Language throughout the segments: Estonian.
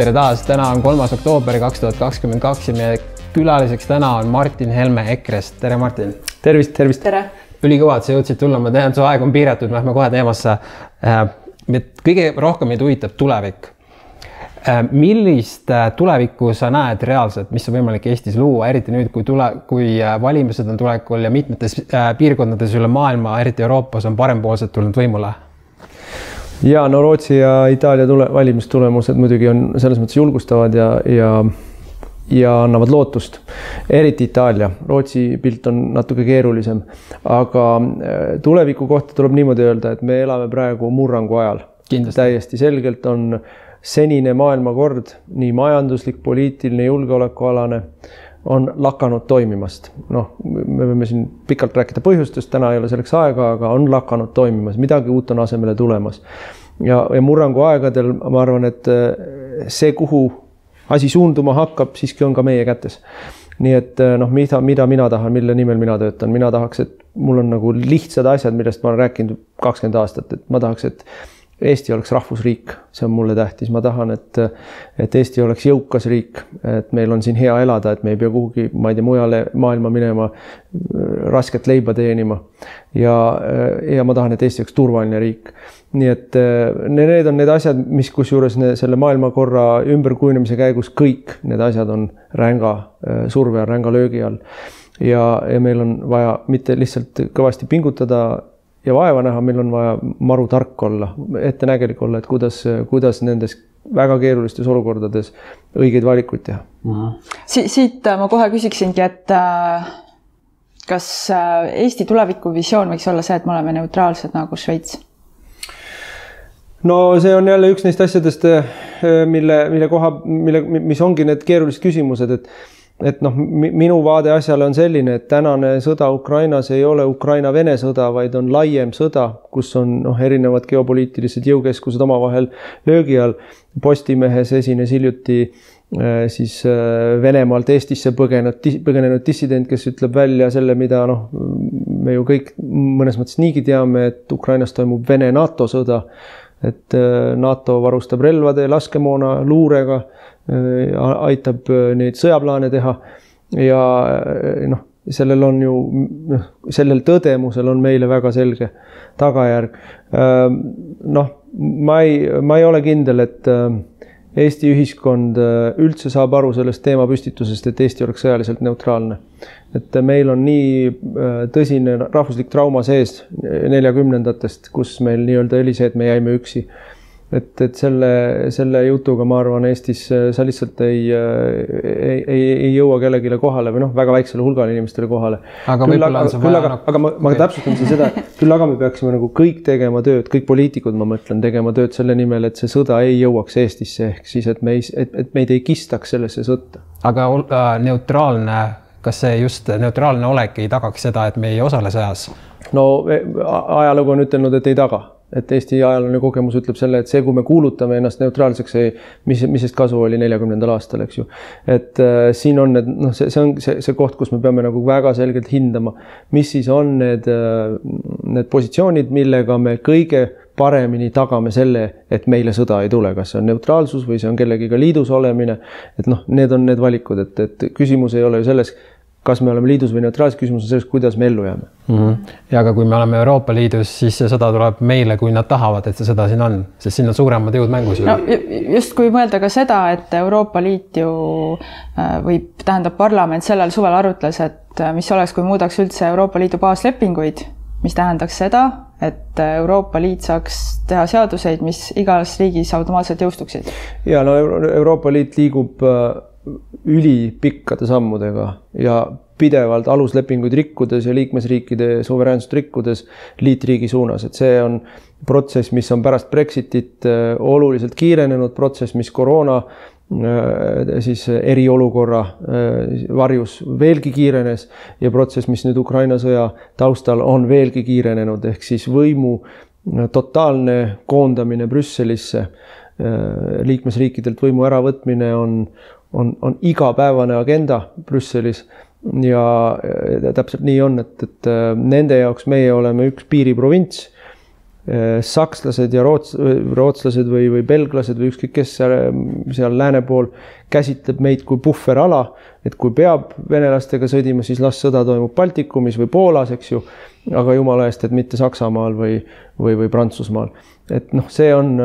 tere taas, täna on kolmas oktoober kaks tuhat kakskümmend kaks ja meie külaliseks täna on Martin Helme EKRE-st, tere Martin. tervist, tervist. tere. ülikõva, et sa jõudsid tulla, ma tean, su aeg on piiratud, me lähme kohe teemasse. kõige rohkem meid huvitab tulevik. millist tulevikku sa näed reaalselt, mis on võimalik Eestis luua, eriti nüüd, kui tule, kui valimised on tulekul ja mitmetes piirkondades üle maailma, eriti Euroopas on parempoolsed tulnud võimule ja no Rootsi ja Itaalia tule, valimistulemused muidugi on selles mõttes julgustavad ja, ja ja annavad lootust, eriti Itaalia, Rootsi pilt on natuke keerulisem, aga äh, tuleviku kohta tuleb niimoodi öelda, et me elame praegu murrangu ajal. täiesti selgelt on senine maailmakord, nii majanduslik, poliitiline, julgeolekualane, on lakanud toimimast. noh, me võime siin pikalt rääkida põhjustest, täna ei ole selleks aega, aga on lakanud toimimas, midagi uut on asemele tulemas. Ja, ja murrangu aegadel ma arvan, et äh, see, kuhu asi suunduma hakkab, siiski on ka meie kätes. nii et eh, noh, mida, mida mina tahan, mille nimel mina töötan, mina tahaks, et mul on nagu lihtsad asjad, millest ma olen rääkinud kakskümmend aastat, et ma tahaks, et Eesti oleks rahvusriik, see on mulle tähtis, ma tahan, et, et Eesti oleks jõukas riik, et meil on siin hea elada, et me ei pea kuhugi, ma ei tea, mujale maailma minema rasket leiba teenima. ja, ja ma tahan, et Eesti oleks turvaline riik. nii et need on need asjad, mis kusjuures selle maailmakorra ümberkujunemise käigus kõik need asjad on ränga surve all, ränga löögi all. ja, ja meil on vaja mitte lihtsalt kõvasti pingutada ja vaeva näha, meil on vaja maru tark olla, ettenägelik olla, et kuidas, kuidas nendes väga keerulistes olukordades õigeid valikuid teha mm. -hmm. Si. siit ma kohe küsiksingi, et äh, kas äh, Eesti tulevikuvisioon võiks olla see, et me oleme neutraalsed nagu Šveits? no see on jälle üks neist asjadest, äh, mille, mille koha, mille, mis ongi need keerulised küsimused, et et noh, minu vaade asjale on selline, et tänane sõda Ukrainas ei ole Ukraina-Vene sõda, vaid on laiem sõda, kus on noh, erinevad geopoliitilised jõukeskused omavahel löögi all. Postimehes esines hiljuti äh, siis äh, Venemaalt Eestisse põgenenud, põgenenud dissident, kes ütleb välja selle, mida noh, me ju kõik mõnes mõttes niigi teame, et Ukrainas toimub Vene-NATO sõda. Et äh, NATO varustab relvade, laskemoona, luurega Äh, aitab äh, neid sõjaplaane teha. ja noh, sellel on ju noh, sellel tõdemusel on meile väga selge tagajärg. noh, ma ei, ma ei ole kindel, et Eesti ühiskond üldse saab aru sellest teemapüstitusest, et Eesti oleks sõjaliselt neutraalne. et meil on nii tõsine rahvuslik trauma sees neljakümnendatest, kus meil nii-öelda oli see, et me jäime üksi et, et selle, selle jutuga ma arvan, Eestis äh, sa lihtsalt ei, äh, ei, ei, ei jõua kellelegi kohale või noh, väga väiksele hulgale inimestele kohale. aga võib-olla on see vaja. aga, aga ma, ma täpsustan seda, küll aga me peaksime nagu kõik tegema tööd, kõik poliitikud, ma mõtlen, tegema tööd selle nimel, et see sõda ei jõuaks Eestisse, ehk siis, et me ei, et, et meid ei kistaks sellesse sõtta. aga äh, neutraalne, kas see just neutraalne olek ei tagaks seda, et me ei osale sõjas? no e, ajalugu on ütelnud, et ei taga et Eesti ajalooline kogemus ütleb selle, et see, kui me kuulutame ennast neutraalseks, ei, mis, mis sest kasu oli neljakümnendal aastal, eks ju. et äh, siin on need, noh, see, see on see, see koht, kus me peame nagu väga selgelt hindama, mis siis on need äh,, need positsioonid, millega me kõige paremini tagame selle, et meile sõda ei tule, kas see on neutraalsus või see on kellegiga liidus olemine. et noh, need on need valikud, et, et küsimus ei ole ju selles kas me oleme liidus või neutraalses, küsimus on selles, kuidas me ellu jääme mm. -hmm. ja aga kui me oleme Euroopa Liidus, siis see sõda tuleb meile, kui nad tahavad, et see sõda siin on, sest siin on suuremad jõud mängus ju. no just, kui mõelda ka seda, et Euroopa Liit ju äh, või tähendab, parlament sellel suvel arutles, et äh, mis oleks, kui muudaks üldse Euroopa Liidu baaslepinguid, mis tähendaks seda, et Euroopa Liit saaks teha seaduseid, mis igas riigis automaatselt jõustuksid. ja no Euroopa Liit liigub äh, ülipikkade sammudega ja pidevalt aluslepinguid rikkudes ja liikmesriikide suveräänsust rikkudes liitriigi suunas, et see on protsess, mis on pärast Brexitit äh, oluliselt kiirenenud, protsess, mis koroona äh, siis eriolukorra äh, varjus veelgi kiirenes ja protsess, mis nüüd Ukraina sõja taustal on veelgi kiirenenud, ehk siis võimu totaalne koondamine Brüsselisse, liikmesriikidelt võimu äravõtmine on, on, on igapäevane agenda Brüsselis ja täpselt nii on, et, et äh, nende jaoks meie oleme üks piiriprovints. Sakslased ja roots-, rootslased või, või belglased või ükskõik kes seal, seal lääne pool käsitleb meid kui puhverala, et kui peab venelastega sõdima, siis las sõda toimub Baltikumis või Poolas, eks ju, aga jumala eest, et mitte Saksamaal või, või, või Prantsusmaal. et noh, see on,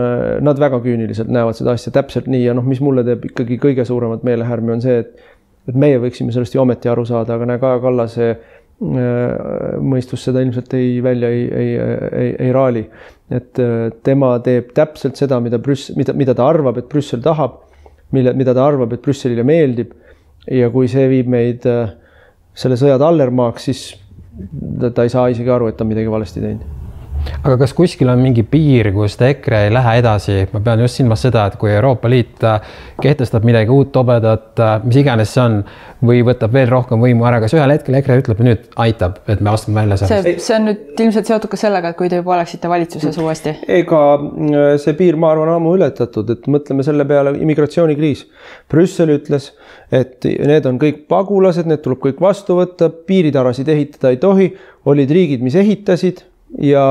nad väga küüniliselt näevad seda asja täpselt nii ja noh, mis mulle teeb ikkagi kõige suuremat meelehärmi, on see, et et meie võiksime sellest ju ometi aru saada, aga näe, Kaja Kallase Äh, mõistus seda ilmselt ei, välja ei, ei, ei, ei raali. et äh, tema teeb täpselt seda, mida Brüss-, mida, mida ta arvab, et Brüssel tahab, mille, mida ta arvab, et Brüsselile meeldib. ja kui see viib meid äh, selle sõja tallermaaks, siis ta ei saa isegi aru, et ta on midagi valesti teinud aga kas kuskil on mingi piir, kus EKRE ei lähe edasi, ma pean just silmas seda, et kui Euroopa Liit äh, kehtestab midagi uut, tobedat, äh, mis iganes see on, või võtab veel rohkem võimu ära, kas ühel hetkel EKRE ütleb, nüüd aitab, et me astume välja sellest? see, on nüüd ilmselt seotud ka sellega, et kui te juba oleksite valitsuses uuesti. ega äh, see piir, ma arvan, ammu ületatud, et mõtleme selle peale, immigratsioonikriis. Brüssel ütles, et need on kõik pagulased, need tuleb kõik vastu võtta, piiritarasid ehitada ei tohi, olid riigid, mis ehitasid ja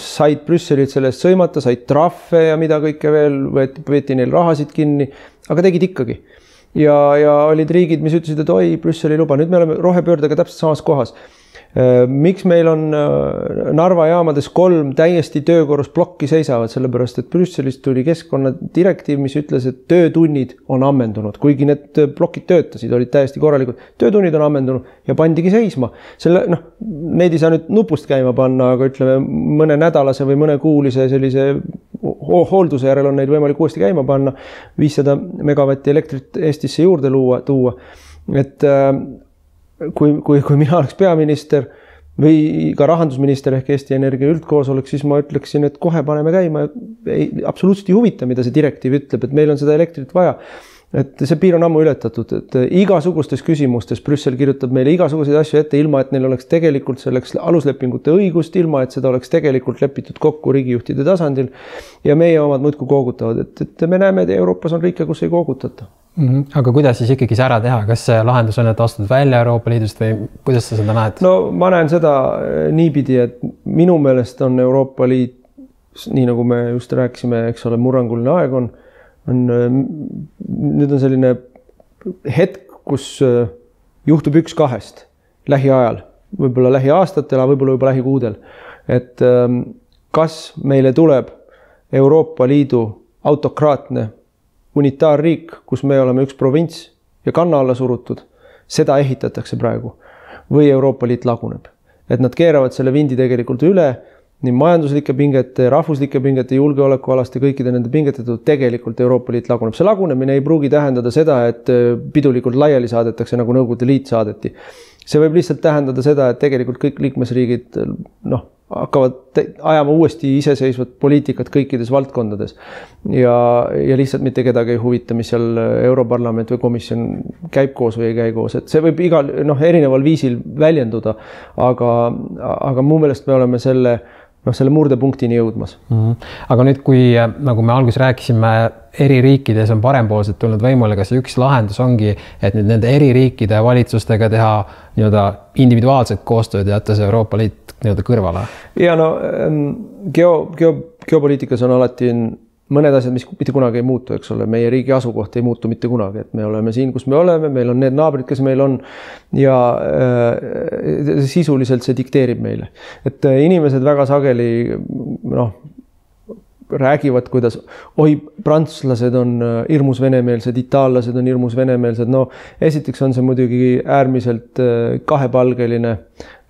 said Brüsselit selle eest sõimata, said trahve ja mida kõike veel, võeti, võeti neil rahasid kinni, aga tegid ikkagi. ja, ja olid riigid, mis ütlesid, et oi, Brüssel ei luba, nüüd me oleme rohepöördega täpselt samas kohas miks meil on äh, Narva jaamades kolm täiesti töökorras plokki seisavad, sellepärast et Brüsselist tuli keskkonnadirektiiv, mis ütles, et töötunnid on ammendunud, kuigi need plokid töötasid, olid täiesti korralikud. töötunnid on ammendunud ja pandigi seisma. selle noh, neid ei saa nüüd nupust käima panna, aga ütleme mõnenädalase või mõnekuulise sellise hoolduse järel on neid võimalik uuesti käima panna. viissada megavatti elektrit Eestisse juurde luua, tuua. et äh, kui, kui, kui mina oleks peaminister või ka rahandusminister ehk Eesti Energia üldkoosolek, siis ma ütleksin, et kohe paneme käima. ei, absoluutselt ei huvita, mida see direktiiv ütleb, et meil on seda elektrit vaja et see piir on ammu ületatud, et igasugustes küsimustes Brüssel kirjutab meile igasuguseid asju ette, ilma et neil oleks tegelikult selleks aluslepingute õigust, ilma et seda oleks tegelikult lepitud kokku riigijuhtide tasandil. ja meie omad muudkui koogutavad, et, et me näeme, et Euroopas on riike, kus ei koogutata mm. -hmm. aga kuidas siis ikkagi see ära teha, kas see lahendus on, et astud välja Euroopa Liidust või kuidas sa seda näed? no ma näen seda eh, niipidi, et minu meelest on Euroopa Liit, nii nagu me just rääkisime, eks ole, murranguline aeg on on, äh, nüüd on selline hetk, kus äh, juhtub üks kahest lähiajal, võib-olla lähiaastatel, aga võib-olla juba lähikuudel. et kas meile tuleb Euroopa Liidu autokraatne unitaarriik, kus me oleme üks provints ja kanna alla surutud, seda ehitatakse praegu. või Euroopa Liit laguneb, et nad keeravad selle vindi tegelikult üle nii majanduslike pingete, rahvuslike pingete, julgeolekualaste, kõikide nende pingete tõttu tegelikult Euroopa Liit laguneb. see lagunemine ei pruugi tähendada seda, et äh, pidulikult laiali saadetakse, nagu Nõukogude Liit saadeti. see võib lihtsalt tähendada seda, et tegelikult kõik liikmesriigid noh, hakkavad ajama uuesti iseseisvat poliitikat kõikides valdkondades. ja, ja lihtsalt mitte kedagi ei huvita, mis seal Europarlament või komisjon käib koos või ei käi koos, et see võib igal noh, erineval viisil väljenduda. aga, aga mu meelest me oleme selle noh, selle murdepunktini jõudmas mm. -hmm. aga nüüd, kui nagu me alguses rääkisime, eri riikides on parempoolsed tulnud võimule, kas üks lahendus ongi, et nüüd nende eri riikide valitsustega teha nii-öelda individuaalset koostööd ja jätta see Euroopa Liit nii-öelda kõrvale? ja no ähm, geo, geo, geopoliitikas on alati mõned asjad, mis mitte kunagi ei muutu, eks ole, meie riigi asukoht ei muutu mitte kunagi, et me oleme siin, kus me oleme, meil on need naabrid, kes meil on. ja äh, sisuliselt see dikteerib meile, et äh, inimesed väga sageli noh räägivad, kuidas oi, prantslased on äh, hirmus venemeelsed, itaallased on hirmus venemeelsed, no esiteks on see muidugi äärmiselt äh, kahepalgeline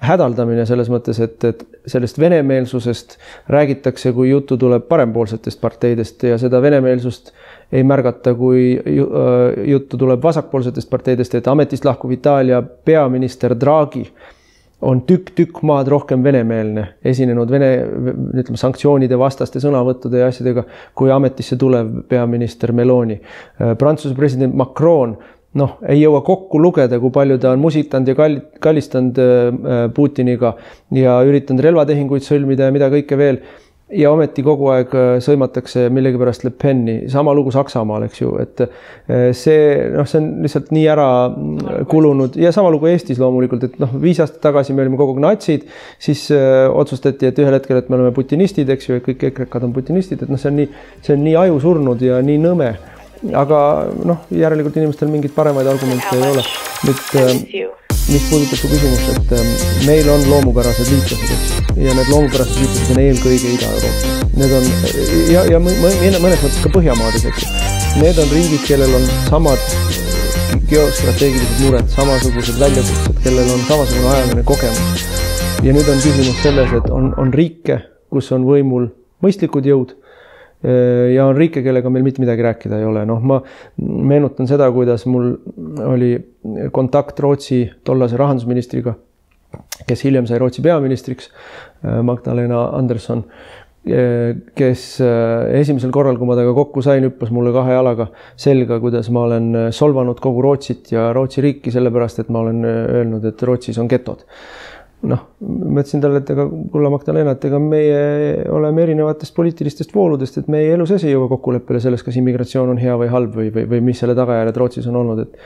hädaldamine selles mõttes, et, et sellest venemeelsusest räägitakse, kui juttu tuleb parempoolsetest parteidest ja seda venemeelsust ei märgata, kui äh, juttu tuleb vasakpoolsetest parteidest, et ametist lahkuv Itaalia peaminister Draghi on tükk-tükk maad rohkem venemeelne, esinenud Vene, ütleme sanktsioonide vastaste sõnavõttude ja asjadega, kui ametisse tulev peaminister Meloni. Prantsuse president Macron noh, ei jõua kokku lugeda, kui palju ta on musitanud ja kall-, kallistanud äh, Putiniga ja üritanud relvatehinguid sõlmida ja mida kõike veel. ja ometi kogu aeg äh, sõimatakse millegipärast Le Peni, sama lugu Saksamaal, eks ju, et äh, see noh, see on lihtsalt nii ära mm, kulunud ja sama lugu Eestis loomulikult, et noh, viis aastat tagasi me olime kogu aeg natsid, siis öö, otsustati, et ühel hetkel, et me oleme putinistid, eks ju, et kõik ekrekad on putinistid, et noh, see on nii, see on nii ajusurnud ja nii nõme aga noh, järelikult inimestel mingeid paremaid argumente ei ole. nüüd mis puudutab su küsimust, et ähm, meil on loomupärased liitlased, eks ja need loomupärased liitlased on eelkõige Ida-Euroopas. Need on ja, ja mõnes mõttes ka Põhjamaades, eks. Need on riigid, kellel on samad geostrateegilised mured, samasugused väljakutsed, kellel on samasugune ajaline kogemus. ja nüüd on küsimus selles, et on, on riike, kus on võimul mõistlikud jõud Äh, ja on riike, kellega meil mitte midagi rääkida ei ole, noh, ma meenutan seda, kuidas mul oli kontakt Rootsi tollase rahandusministriga, kes hiljem sai Rootsi peaministriks, äh, Magdalena Anderson, äh, kes esimesel korral, kui ma temaga kokku sain, hüppas mulle kahe jalaga selga, kuidas ma olen solvanud kogu Rootsit ja Rootsi riiki sellepärast, et ma olen öelnud, et Rootsis on getod noh, ma ütlesin talle, et ega kulla Magdalena, et ega meie oleme erinevatest poliitilistest vooludest, et meie elu sees ei jõua kokkuleppele selles, kas immigratsioon on hea või halb või, või, või mis selle tagajärjed Rootsis on olnud, et,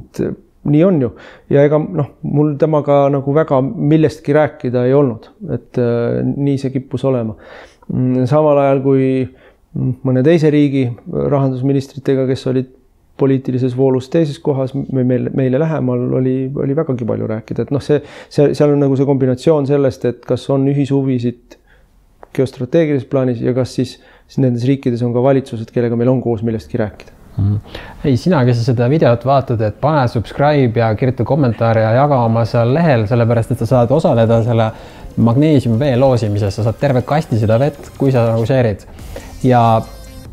et nii on ju. ja ega noh, mul temaga nagu väga millestki rääkida ei olnud, et äh, nii see kippus olema. Mm, samal ajal kui mõne teise riigi rahandusministritega, kes olid poliitilises voolus teises kohas või meil, meile lähemal oli, oli vägagi palju rääkida, et noh, see, see, seal on nagu see kombinatsioon sellest, et kas on ühishuvisid geostrateegilises plaanis ja kas siis, siis nendes riikides on ka valitsused, kellega meil on koos millestki rääkida mm. -hmm. ei, sina, kes sa seda videot vaatad, et pane subscribe ja kirjuta kommentaare ja jaga oma seal lehel, sellepärast et sa saad osaleda selle magneesiumvee loosimises, sa saad terve kasti seda vett, kui sa nagu share'id. ja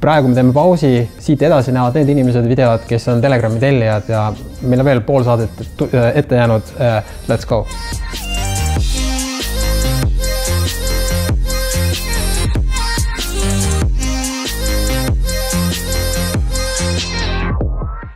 praegu me teeme pausi, siit edasi näevad need inimesed videot, kes on Telegrami tellijad ja meil on veel pool saadet ette jäänud. Let's go